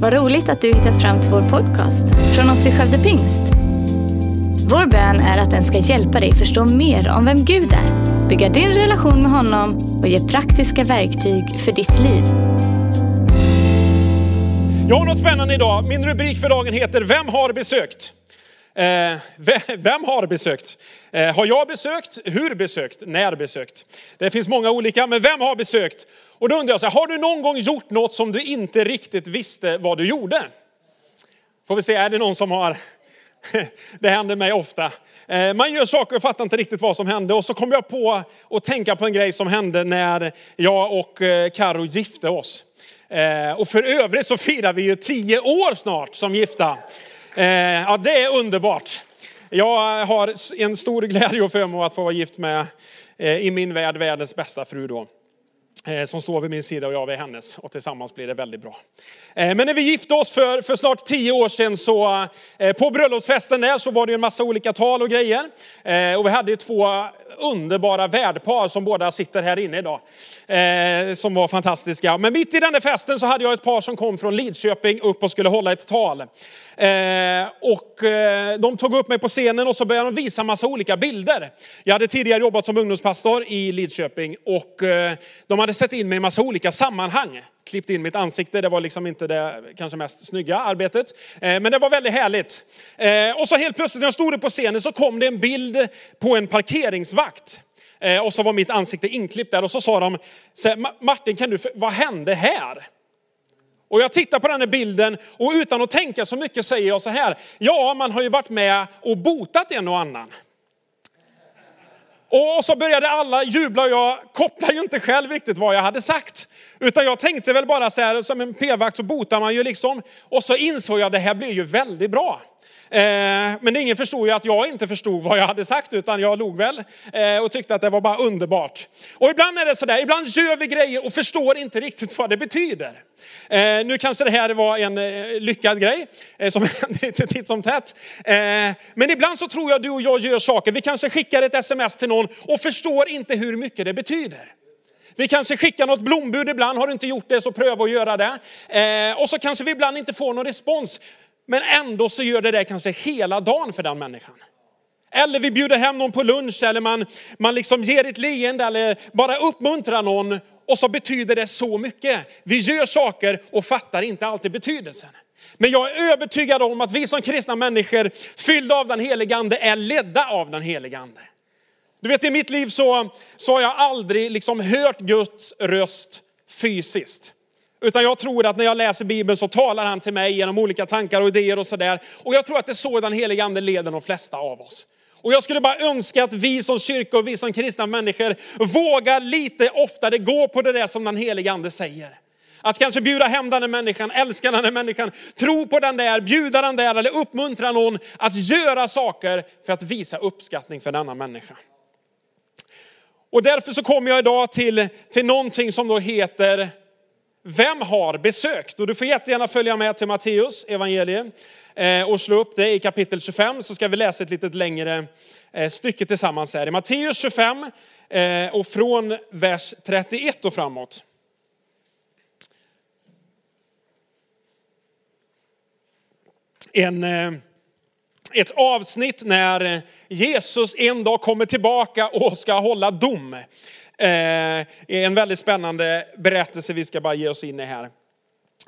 Vad roligt att du hittat fram till vår podcast från oss i Skövde Pingst. Vår bön är att den ska hjälpa dig förstå mer om vem Gud är, bygga din relation med honom och ge praktiska verktyg för ditt liv. Jag har något spännande idag. Min rubrik för dagen heter Vem har besökt? Eh, vem har besökt? Eh, har jag besökt? Hur besökt? När besökt? Det finns många olika, men vem har besökt? Och då undrar jag, så här, har du någon gång gjort något som du inte riktigt visste vad du gjorde? Får vi se, är det någon som har? Det händer mig ofta. Eh, man gör saker och fattar inte riktigt vad som hände. Och så kom jag på att tänka på en grej som hände när jag och eh, Karo gifte oss. Och för övrigt så firar vi ju tio år snart som gifta. Ja, det är underbart. Jag har en stor glädje och förmån att få vara gift med, eh, i min värld, världens bästa fru då. Eh, som står vid min sida och jag vid hennes. Och tillsammans blir det väldigt bra. Eh, men när vi gifte oss för, för snart tio år sedan så eh, på bröllopsfesten där så var det en massa olika tal och grejer. Och vi hade två underbara värdpar som båda sitter här inne idag. Som var fantastiska. Men mitt i den där festen så hade jag ett par som kom från Lidköping upp och skulle hålla ett tal. Och de tog upp mig på scenen och så började de visa massa olika bilder. Jag hade tidigare jobbat som ungdomspastor i Lidköping och de hade hade sett in mig i massa olika sammanhang. Klippt in mitt ansikte, det var liksom inte det kanske mest snygga arbetet. Eh, men det var väldigt härligt. Eh, och så helt plötsligt när jag stod på scenen så kom det en bild på en parkeringsvakt. Eh, och så var mitt ansikte inklippt där och så sa de, Martin kan du, vad hände här? Och jag tittar på den här bilden och utan att tänka så mycket säger jag så här, ja man har ju varit med och botat en och annan. Och så började alla jubla och jag kopplade ju inte själv riktigt vad jag hade sagt. Utan jag tänkte väl bara så här, som en p-vakt så botar man ju liksom. Och så insåg jag att det här blir ju väldigt bra. Eh, men ingen förstod ju att jag inte förstod vad jag hade sagt utan jag log väl eh, och tyckte att det var bara underbart. Och ibland är det sådär, ibland gör vi grejer och förstår inte riktigt vad det betyder. Eh, nu kanske det här var en lyckad grej som händer lite titt som tätt. Men ibland så tror jag du och jag gör saker, vi kanske skickar ett sms till någon och förstår inte hur mycket det betyder. Vi kanske skickar något blombud ibland, har du inte gjort det så pröva att göra det. Och så kanske vi ibland inte får någon respons. Men ändå så gör det det kanske hela dagen för den människan. Eller vi bjuder hem någon på lunch eller man, man liksom ger ett leende eller bara uppmuntrar någon och så betyder det så mycket. Vi gör saker och fattar inte alltid betydelsen. Men jag är övertygad om att vi som kristna människor fyllda av den helige ande är ledda av den helige ande. Du vet i mitt liv så, så har jag aldrig liksom hört Guds röst fysiskt. Utan jag tror att när jag läser Bibeln så talar han till mig genom olika tankar och idéer och sådär. Och jag tror att det är så den helige ande leder de flesta av oss. Och jag skulle bara önska att vi som kyrka och vi som kristna människor vågar lite oftare gå på det där som den helige ande säger. Att kanske bjuda hem den där människan, älska den där människan, tro på den där, bjuda den där eller uppmuntra någon att göra saker för att visa uppskattning för denna människa. Och därför så kommer jag idag till, till någonting som då heter vem har besökt? Och du får jättegärna följa med till Matteus evangelium eh, och slå upp det i kapitel 25 så ska vi läsa ett lite längre eh, stycke tillsammans här. I Matteus 25 eh, och från vers 31 och framåt. En, ett avsnitt när Jesus en dag kommer tillbaka och ska hålla dom. Eh, en väldigt spännande berättelse vi ska bara ge oss in i här.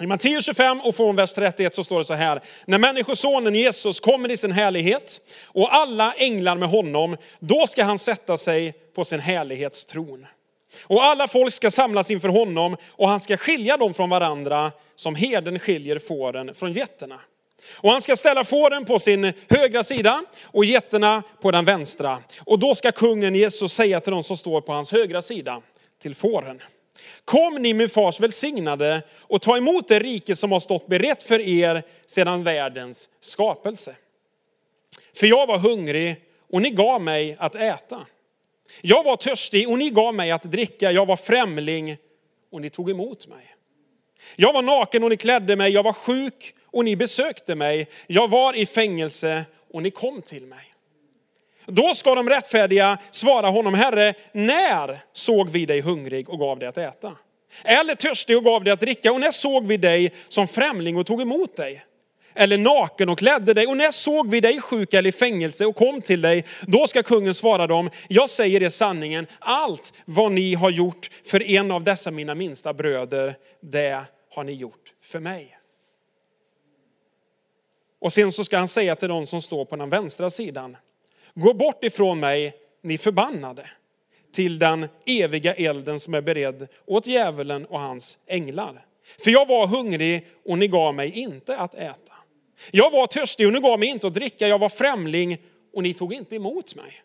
I Matteus 25 och från vers 31 så står det så här. När människosonen Jesus kommer i sin härlighet och alla änglar med honom, då ska han sätta sig på sin härlighetstron. Och alla folk ska samlas inför honom och han ska skilja dem från varandra som herden skiljer fåren från getterna. Och han ska ställa fåren på sin högra sida och getterna på den vänstra. Och då ska kungen Jesus säga till de som står på hans högra sida, till fåren. Kom ni min fars välsignade och ta emot det rike som har stått berett för er sedan världens skapelse. För jag var hungrig och ni gav mig att äta. Jag var törstig och ni gav mig att dricka. Jag var främling och ni tog emot mig. Jag var naken och ni klädde mig. Jag var sjuk och ni besökte mig. Jag var i fängelse och ni kom till mig. Då ska de rättfärdiga svara honom, Herre, när såg vi dig hungrig och gav dig att äta? Eller törstig och gav dig att dricka? Och när såg vi dig som främling och tog emot dig? Eller naken och klädde dig? Och när såg vi dig sjuk eller i fängelse och kom till dig? Då ska kungen svara dem, jag säger er sanningen, allt vad ni har gjort för en av dessa mina minsta bröder, det har ni gjort för mig. Och sen så ska han säga till de som står på den vänstra sidan, gå bort ifrån mig, ni förbannade, till den eviga elden som är beredd åt djävulen och hans änglar. För jag var hungrig och ni gav mig inte att äta. Jag var törstig och ni gav mig inte att dricka. Jag var främling och ni tog inte emot mig.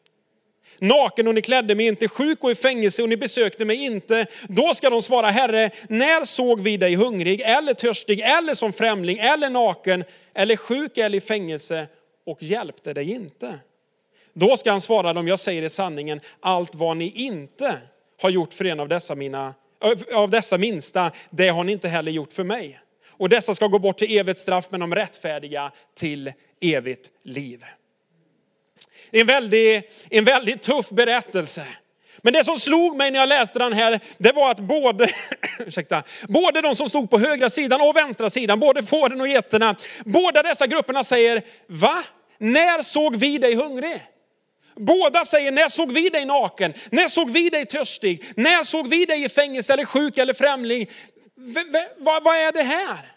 Naken och ni klädde mig inte, sjuk och i fängelse och ni besökte mig inte. Då ska de svara, Herre, när såg vi dig hungrig eller törstig eller som främling eller naken eller sjuk eller i fängelse och hjälpte dig inte? Då ska han svara dem, jag säger i sanningen, allt vad ni inte har gjort för en av dessa, mina, av dessa minsta, det har ni inte heller gjort för mig. Och dessa ska gå bort till evigt straff, men de rättfärdiga till evigt liv. En väldigt, en väldigt tuff berättelse. Men det som slog mig när jag läste den här, det var att både, ursäkta, både de som stod på högra sidan och vänstra sidan, både fåren och getterna, båda dessa grupperna säger, va? När såg vi dig hungrig? Båda säger, när såg vi dig naken? När såg vi dig törstig? När såg vi dig i fängelse eller sjuk eller främling? V vad, vad är det här?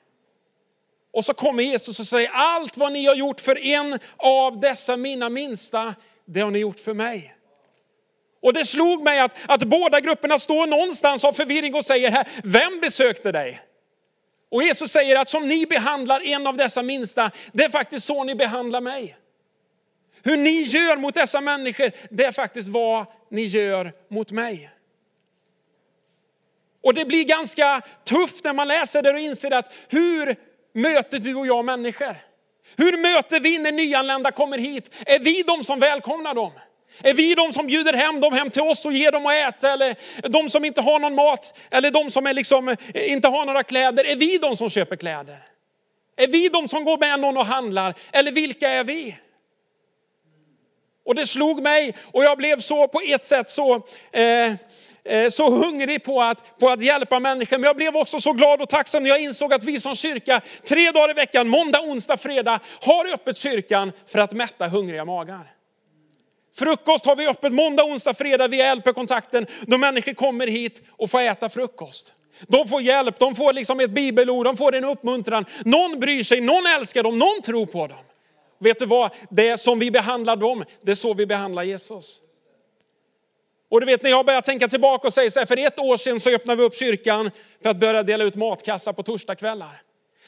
Och så kommer Jesus och säger, allt vad ni har gjort för en av dessa mina minsta, det har ni gjort för mig. Och det slog mig att, att båda grupperna står någonstans av förvirring och säger, här, vem besökte dig? Och Jesus säger att som ni behandlar en av dessa minsta, det är faktiskt så ni behandlar mig. Hur ni gör mot dessa människor, det är faktiskt vad ni gör mot mig. Och det blir ganska tufft när man läser det och inser att hur möter du och jag människor? Hur möter vi när nyanlända kommer hit? Är vi de som välkomnar dem? Är vi de som bjuder hem dem hem till oss och ger dem att äta? Eller de som inte har någon mat? Eller de som är liksom, eh, inte har några kläder? Är vi de som köper kläder? Är vi de som går med någon och handlar? Eller vilka är vi? Och det slog mig och jag blev så på ett sätt så, eh, eh, så hungrig på att, på att hjälpa människor. Men jag blev också så glad och tacksam när jag insåg att vi som kyrka tre dagar i veckan, måndag, onsdag, fredag, har öppet kyrkan för att mätta hungriga magar. Frukost har vi öppet måndag, onsdag, fredag via LP-kontakten då människor kommer hit och får äta frukost. De får hjälp, de får liksom ett bibelord, de får en uppmuntran. Någon bryr sig, någon älskar dem, någon tror på dem. Vet du vad? Det är som vi behandlar dem, det är så vi behandlar Jesus. Och du vet när jag börjar tänka tillbaka och säger så här, för ett år sedan så öppnade vi upp kyrkan för att börja dela ut matkassar på torsdagskvällar.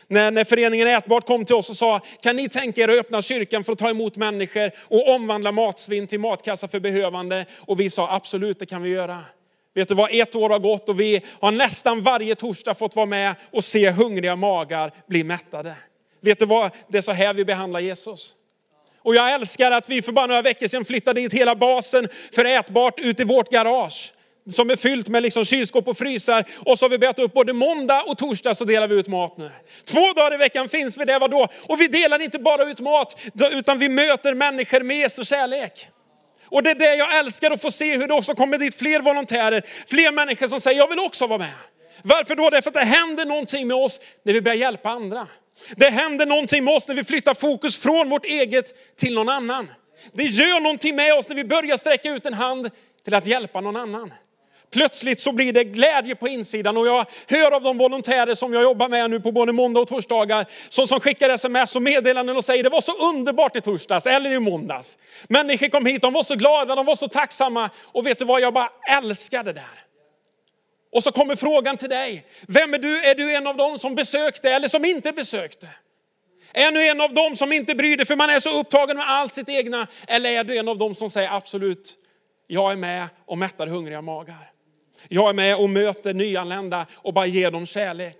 När, när föreningen Ätbart kom till oss och sa, kan ni tänka er att öppna kyrkan för att ta emot människor och omvandla matsvinn till matkassar för behövande? Och vi sa absolut, det kan vi göra. Vet du vad, ett år har gått och vi har nästan varje torsdag fått vara med och se hungriga magar bli mättade. Vet du vad, det är så här vi behandlar Jesus. Och jag älskar att vi för bara några veckor sedan flyttade dit hela basen för ätbart ut i vårt garage. Som är fyllt med liksom kylskåp och frysar. Och så har vi bett upp både måndag och torsdag så delar vi ut mat nu. Två dagar i veckan finns vi där, vadå? Och vi delar inte bara ut mat, utan vi möter människor med Jesu kärlek. Och det är det jag älskar att få se, hur det också kommer dit fler volontärer, fler människor som säger, jag vill också vara med. Varför då? Därför att det händer någonting med oss när vi börjar hjälpa andra. Det händer någonting med oss när vi flyttar fokus från vårt eget till någon annan. Det gör någonting med oss när vi börjar sträcka ut en hand till att hjälpa någon annan. Plötsligt så blir det glädje på insidan och jag hör av de volontärer som jag jobbar med nu på både måndag och torsdagar, som, som skickar sms och meddelanden och säger det var så underbart i torsdags eller i måndags. Människor kom hit, de var så glada, de var så tacksamma och vet du vad, jag bara älskar det där. Och så kommer frågan till dig. Vem är du? Är du en av dem som besökte eller som inte besökte? Är du en av dem som inte bryr dig för man är så upptagen med allt sitt egna? Eller är du en av dem som säger absolut, jag är med och mättar hungriga magar. Jag är med och möter nyanlända och bara ger dem kärlek.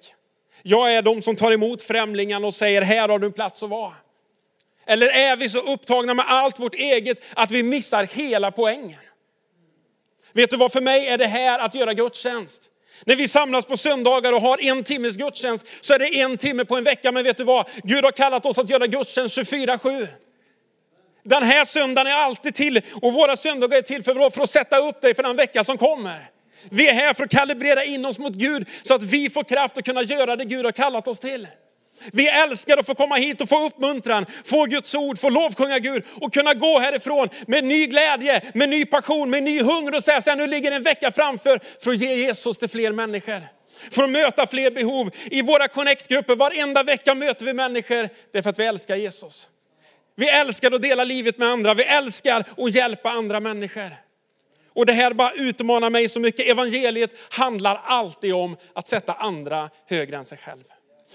Jag är de som tar emot främlingarna och säger, här har du en plats att vara. Eller är vi så upptagna med allt vårt eget att vi missar hela poängen? Vet du vad, för mig är det här att göra gudstjänst. När vi samlas på söndagar och har en timmes gudstjänst så är det en timme på en vecka. Men vet du vad? Gud har kallat oss att göra gudstjänst 24-7. Den här söndagen är alltid till och våra söndagar är till för, för att sätta upp dig för den vecka som kommer. Vi är här för att kalibrera in oss mot Gud så att vi får kraft att kunna göra det Gud har kallat oss till. Vi älskar att få komma hit och få uppmuntran, få Guds ord, få lovsjunga Gud och kunna gå härifrån med ny glädje, med ny passion, med ny hunger och säga så här, nu ligger en vecka framför för att ge Jesus till fler människor. För att möta fler behov. I våra connect-grupper, varenda vecka möter vi människor därför att vi älskar Jesus. Vi älskar att dela livet med andra, vi älskar att hjälpa andra människor. Och det här bara utmanar mig så mycket. Evangeliet handlar alltid om att sätta andra högre än sig själv.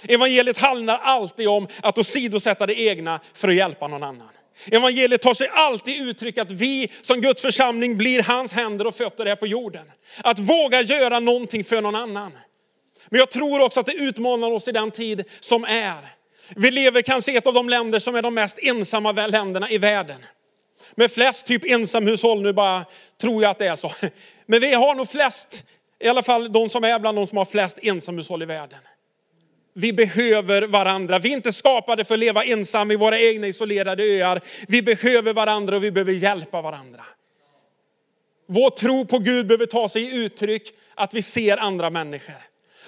Evangeliet handlar alltid om att åsidosätta det egna för att hjälpa någon annan. Evangeliet tar sig alltid uttryck att vi som Guds församling blir hans händer och fötter här på jorden. Att våga göra någonting för någon annan. Men jag tror också att det utmanar oss i den tid som är. Vi lever kanske i ett av de länder som är de mest ensamma länderna i världen. Med flest typ ensamhushåll, nu bara tror jag att det är så. Men vi har nog flest, i alla fall de som är bland de som har flest ensamhushåll i världen. Vi behöver varandra. Vi är inte skapade för att leva ensamma i våra egna isolerade öar. Vi behöver varandra och vi behöver hjälpa varandra. Vår tro på Gud behöver ta sig i uttryck att vi ser andra människor.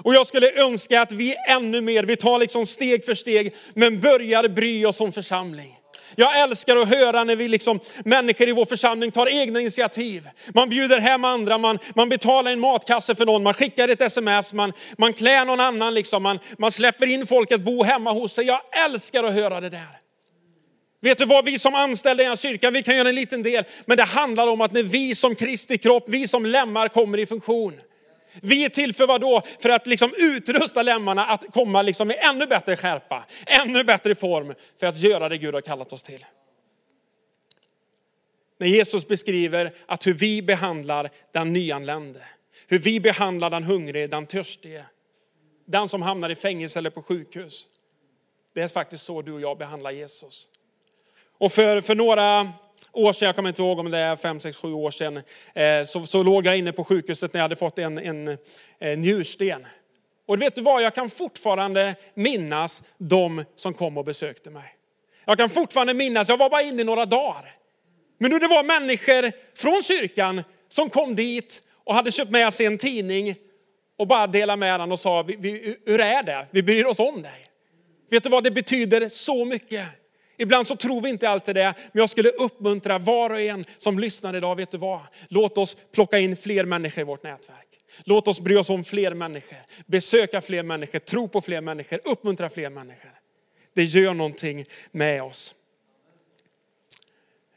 Och jag skulle önska att vi ännu mer, vi tar liksom steg för steg, men börjar bry oss om församling. Jag älskar att höra när vi liksom, människor i vår församling tar egna initiativ. Man bjuder hem andra, man, man betalar en matkasse för någon, man skickar ett sms, man, man klär någon annan, liksom, man, man släpper in folk att bo hemma hos sig. Jag älskar att höra det där. Vet du vad, vi som anställda i den här kyrkan, vi kan göra en liten del, men det handlar om att när vi som Kristi kropp, vi som lemmar kommer i funktion. Vi är till för vad då? För att liksom utrusta lemmarna att komma liksom i ännu bättre skärpa, ännu bättre form för att göra det Gud har kallat oss till. När Jesus beskriver att hur vi behandlar den nyanlände, hur vi behandlar den hungrige, den törstige, den som hamnar i fängelse eller på sjukhus. Det är faktiskt så du och jag behandlar Jesus. Och för, för några år sedan, jag kommer inte ihåg om det är fem, sex, sju år sedan, eh, så, så låg jag inne på sjukhuset när jag hade fått en, en, en njursten. Och vet du vad, jag kan fortfarande minnas de som kom och besökte mig. Jag kan fortfarande minnas, jag var bara inne i några dagar. Men nu det var människor från kyrkan som kom dit och hade köpt med sig en tidning och bara delade med den och sa, hur är det? Vi bryr oss om dig. Vet du vad, det betyder så mycket. Ibland så tror vi inte alltid det, men jag skulle uppmuntra var och en som lyssnar idag, vet du vad? Låt oss plocka in fler människor i vårt nätverk. Låt oss bry oss om fler människor, besöka fler människor, tro på fler människor, uppmuntra fler människor. Det gör någonting med oss.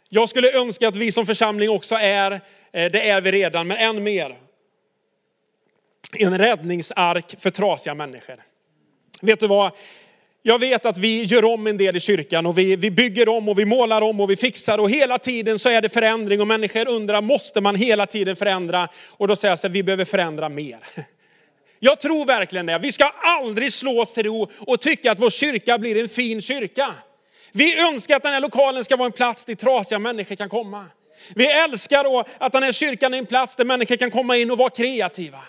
Jag skulle önska att vi som församling också är, eh, det är vi redan, men än mer, en räddningsark för trasiga människor. Vet du vad? Jag vet att vi gör om en del i kyrkan och vi, vi bygger om och vi målar om och vi fixar och hela tiden så är det förändring och människor undrar, måste man hela tiden förändra? Och då säger jag så här, vi behöver förändra mer. Jag tror verkligen det. Vi ska aldrig slå oss till ro och tycka att vår kyrka blir en fin kyrka. Vi önskar att den här lokalen ska vara en plats dit trasiga människor kan komma. Vi älskar då att den här kyrkan är en plats där människor kan komma in och vara kreativa.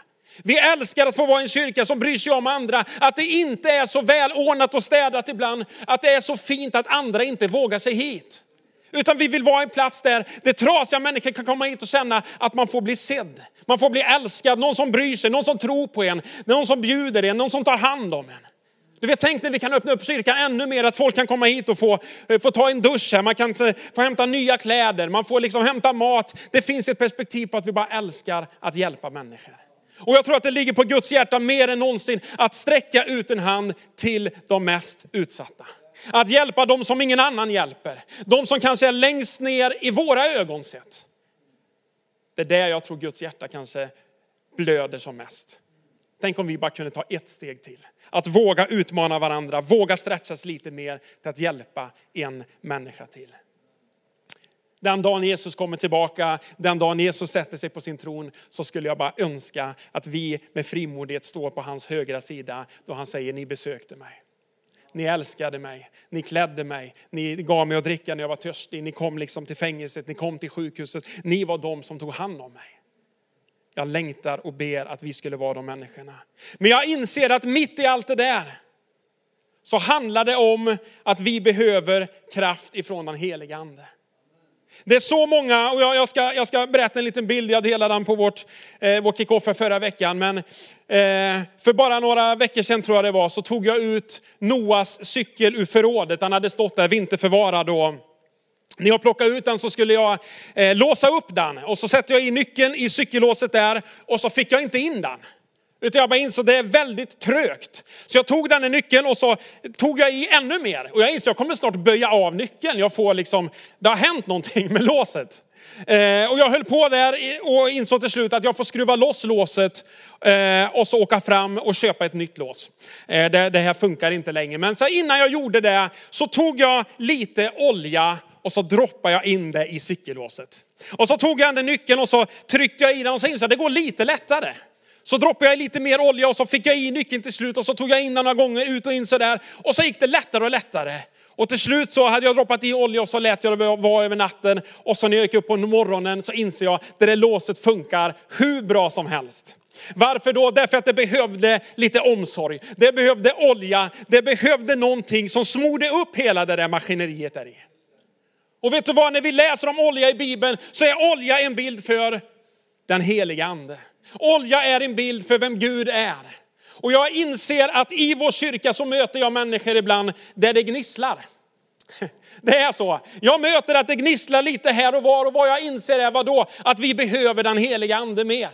Vi älskar att få vara en kyrka som bryr sig om andra. Att det inte är så välordnat och städat ibland. Att det är så fint att andra inte vågar sig hit. Utan vi vill vara en plats där, det trasiga människor kan komma hit och känna att man får bli sedd. Man får bli älskad, någon som bryr sig, någon som tror på en, någon som bjuder en, någon som tar hand om en. Du vet, tänk när vi kan öppna upp kyrkan ännu mer, att folk kan komma hit och få, eh, få ta en dusch här, man kan eh, få hämta nya kläder, man får liksom hämta mat. Det finns ett perspektiv på att vi bara älskar att hjälpa människor. Och jag tror att det ligger på Guds hjärta mer än någonsin att sträcka ut en hand till de mest utsatta. Att hjälpa dem som ingen annan hjälper. De som kanske är längst ner i våra ögon sett. Det är där jag tror Guds hjärta kanske blöder som mest. Tänk om vi bara kunde ta ett steg till. Att våga utmana varandra, våga stretchas lite mer till att hjälpa en människa till. Den dagen Jesus kommer tillbaka, den dagen Jesus sätter sig på sin tron, så skulle jag bara önska att vi med frimodighet står på hans högra sida då han säger, ni besökte mig. Ni älskade mig, ni klädde mig, ni gav mig att dricka när jag var törstig, ni kom liksom till fängelset, ni kom till sjukhuset. Ni var de som tog hand om mig. Jag längtar och ber att vi skulle vara de människorna. Men jag inser att mitt i allt det där så handlar det om att vi behöver kraft ifrån den heliga ande. Det är så många, och jag, jag, ska, jag ska berätta en liten bild, jag delade den på vårt, eh, vår kick-off förra veckan. Men eh, för bara några veckor sedan tror jag det var, så tog jag ut Noas cykel ur förrådet. Han hade stått där vinterförvarad. Och när jag plockade ut den så skulle jag eh, låsa upp den. Och så sätter jag i nyckeln i cykellåset där och så fick jag inte in den. Utan jag bara insåg att det är väldigt trögt. Så jag tog den här nyckeln och så tog jag i ännu mer. Och jag insåg att jag kommer snart böja av nyckeln. Jag får liksom, det har hänt någonting med låset. Eh, och jag höll på där och insåg till slut att jag får skruva loss låset eh, och så åka fram och köpa ett nytt lås. Eh, det, det, här funkar inte längre. Men så innan jag gjorde det så tog jag lite olja och så droppade jag in det i cykellåset. Och så tog jag den nyckeln och så tryckte jag i den och så insåg jag att det går lite lättare. Så droppade jag lite mer olja och så fick jag i nyckeln till slut och så tog jag in den några gånger ut och in sådär. Och så gick det lättare och lättare. Och till slut så hade jag droppat i olja och så lät jag det vara över natten. Och så när jag gick upp på morgonen så inser jag att det där låset funkar hur bra som helst. Varför då? Därför att det behövde lite omsorg. Det behövde olja. Det behövde någonting som smorde upp hela det där maskineriet där i. Och vet du vad, när vi läser om olja i Bibeln så är olja en bild för den heliga ande. Olja är en bild för vem Gud är. Och jag inser att i vår kyrka så möter jag människor ibland där det gnisslar. Det är så. Jag möter att det gnisslar lite här och var och vad jag inser är vadå? då? Att vi behöver den heliga ande mer.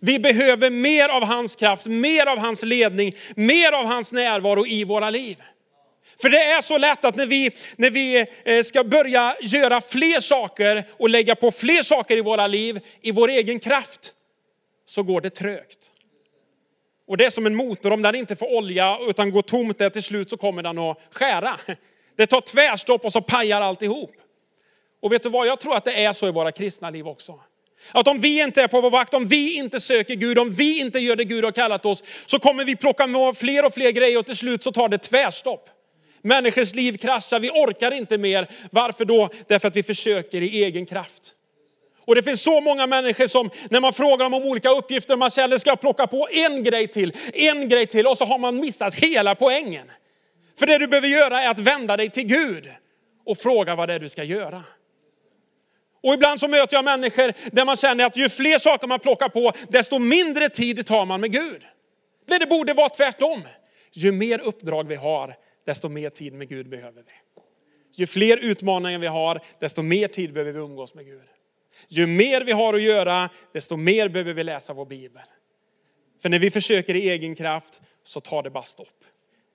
Vi behöver mer av hans kraft, mer av hans ledning, mer av hans närvaro i våra liv. För det är så lätt att när vi, när vi eh, ska börja göra fler saker och lägga på fler saker i våra liv i vår egen kraft, så går det trögt. Och det är som en motor, om den inte får olja utan går tomt där till slut så kommer den att skära. Det tar tvärstopp och så pajar alltihop. Och vet du vad, jag tror att det är så i våra kristna liv också. Att om vi inte är på vår vakt, om vi inte söker Gud, om vi inte gör det Gud har kallat oss, så kommer vi plocka med fler och fler grejer och till slut så tar det tvärstopp. Människors liv kraschar, vi orkar inte mer. Varför då? Därför att vi försöker i egen kraft. Och det finns så många människor som när man frågar dem om olika uppgifter, man säger ska jag plocka på en grej till, en grej till och så har man missat hela poängen. För det du behöver göra är att vända dig till Gud och fråga vad det är du ska göra. Och ibland så möter jag människor där man känner att ju fler saker man plockar på, desto mindre tid tar man med Gud. Men det borde vara tvärtom. Ju mer uppdrag vi har, desto mer tid med Gud behöver vi. Ju fler utmaningar vi har, desto mer tid behöver vi umgås med Gud. Ju mer vi har att göra, desto mer behöver vi läsa vår bibel. För när vi försöker i egen kraft så tar det bara stopp.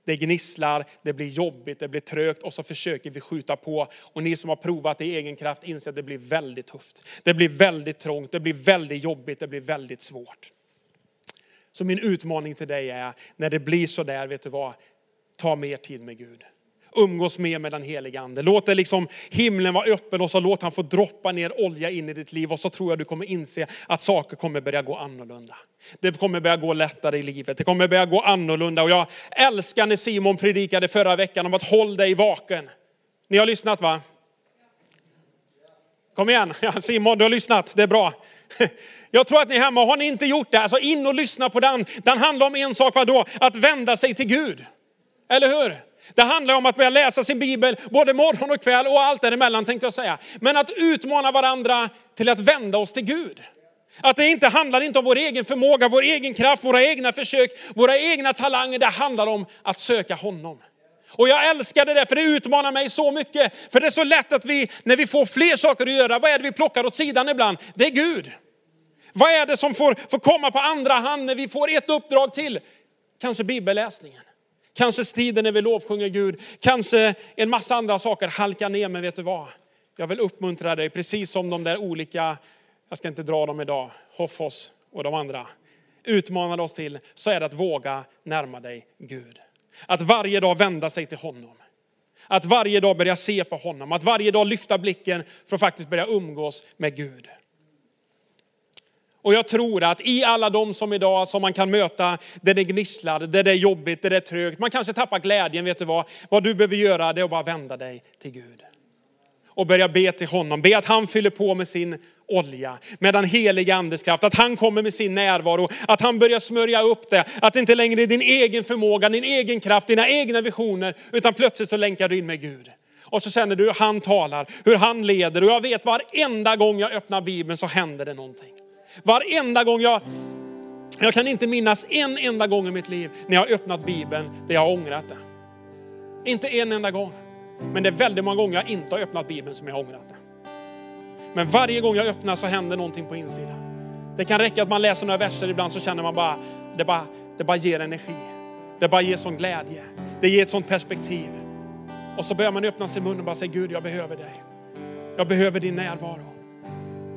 Det gnisslar, det blir jobbigt, det blir trögt och så försöker vi skjuta på. Och ni som har provat i egen kraft inser att det blir väldigt tufft. Det blir väldigt trångt, det blir väldigt jobbigt, det blir väldigt svårt. Så min utmaning till dig är, när det blir så där, vet du vad? Ta mer tid med Gud umgås mer med den heliga ande. Låt det liksom himlen vara öppen och så låt han få droppa ner olja in i ditt liv och så tror jag du kommer inse att saker kommer börja gå annorlunda. Det kommer börja gå lättare i livet. Det kommer börja gå annorlunda och jag älskar när Simon predikade förra veckan om att håll dig vaken. Ni har lyssnat va? Kom igen, ja, Simon du har lyssnat, det är bra. Jag tror att ni är hemma, har ni inte gjort det, alltså in och lyssna på den. Den handlar om en sak, vadå? Att vända sig till Gud. Eller hur? Det handlar om att börja läsa sin bibel både morgon och kväll och allt däremellan tänkte jag säga. Men att utmana varandra till att vända oss till Gud. Att det inte handlar inte om vår egen förmåga, vår egen kraft, våra egna försök, våra egna talanger. Det handlar om att söka honom. Och jag älskar det där för det utmanar mig så mycket. För det är så lätt att vi, när vi får fler saker att göra, vad är det vi plockar åt sidan ibland? Det är Gud. Vad är det som får, får komma på andra hand när vi får ett uppdrag till? Kanske bibelläsningen. Kanske tiden när vi lovsjunger Gud. Kanske en massa andra saker halkar ner. Men vet du vad? Jag vill uppmuntra dig, precis som de där olika, jag ska inte dra dem idag, Hoffos och de andra utmanade oss till, så är det att våga närma dig Gud. Att varje dag vända sig till honom. Att varje dag börja se på honom. Att varje dag lyfta blicken för att faktiskt börja umgås med Gud. Och jag tror att i alla de som idag som man kan möta, där det gnisslar, där det är jobbigt, där det är trögt, man kanske tappar glädjen, vet du vad? Vad du behöver göra det är att bara vända dig till Gud. Och börja be till honom, be att han fyller på med sin olja, med den heliga andes kraft, att han kommer med sin närvaro, att han börjar smörja upp det, att det inte längre är din egen förmåga, din egen kraft, dina egna visioner, utan plötsligt så länkar du in med Gud. Och så känner du hur han talar, hur han leder. Och jag vet varenda gång jag öppnar Bibeln så händer det någonting. Varenda gång jag, jag kan inte minnas en enda gång i mitt liv när jag har öppnat Bibeln där jag har ångrat det. Inte en enda gång. Men det är väldigt många gånger jag inte har öppnat Bibeln som jag har ångrat det. Men varje gång jag öppnar så händer någonting på insidan. Det kan räcka att man läser några verser ibland så känner man bara, det bara, det bara ger energi. Det bara ger sån glädje. Det ger ett sånt perspektiv. Och så börjar man öppna sin mun och bara säga, Gud jag behöver dig. Jag behöver din närvaro.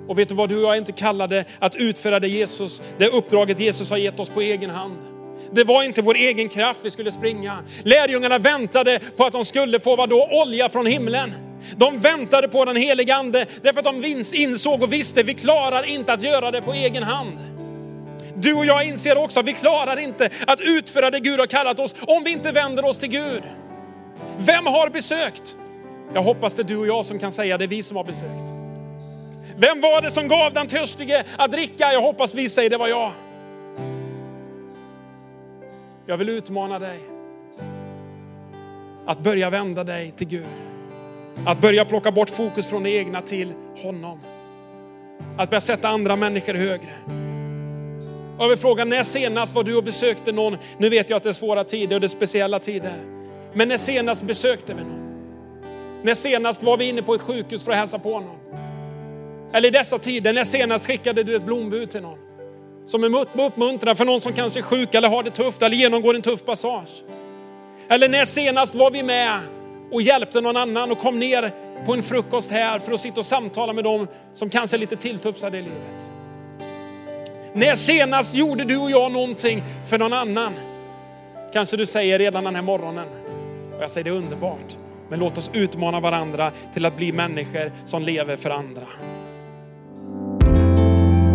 Och vet du vad, du och jag är inte kallade att utföra det Jesus, det uppdraget Jesus har gett oss på egen hand. Det var inte vår egen kraft vi skulle springa. Lärjungarna väntade på att de skulle få vad då? Olja från himlen. De väntade på den helige ande därför att de insåg och visste vi klarar inte att göra det på egen hand. Du och jag inser också att vi klarar inte att utföra det Gud har kallat oss om vi inte vänder oss till Gud. Vem har besökt? Jag hoppas det är du och jag som kan säga det är vi som har besökt. Vem var det som gav den törstige att dricka? Jag hoppas vi säger det var jag. Jag vill utmana dig att börja vända dig till Gud. Att börja plocka bort fokus från det egna till honom. Att börja sätta andra människor högre. Jag vill fråga, när senast var du och besökte någon? Nu vet jag att det är svåra tider och det är speciella tider. Men när senast besökte vi någon? När senast var vi inne på ett sjukhus för att hälsa på någon? Eller i dessa tider, när senast skickade du ett blombud till någon? Som en uppmuntran för någon som kanske är sjuk eller har det tufft eller genomgår en tuff passage. Eller när senast var vi med och hjälpte någon annan och kom ner på en frukost här för att sitta och samtala med dem som kanske är lite tilltufsade i livet. När senast gjorde du och jag någonting för någon annan? Kanske du säger redan den här morgonen. Och jag säger det är underbart. Men låt oss utmana varandra till att bli människor som lever för andra.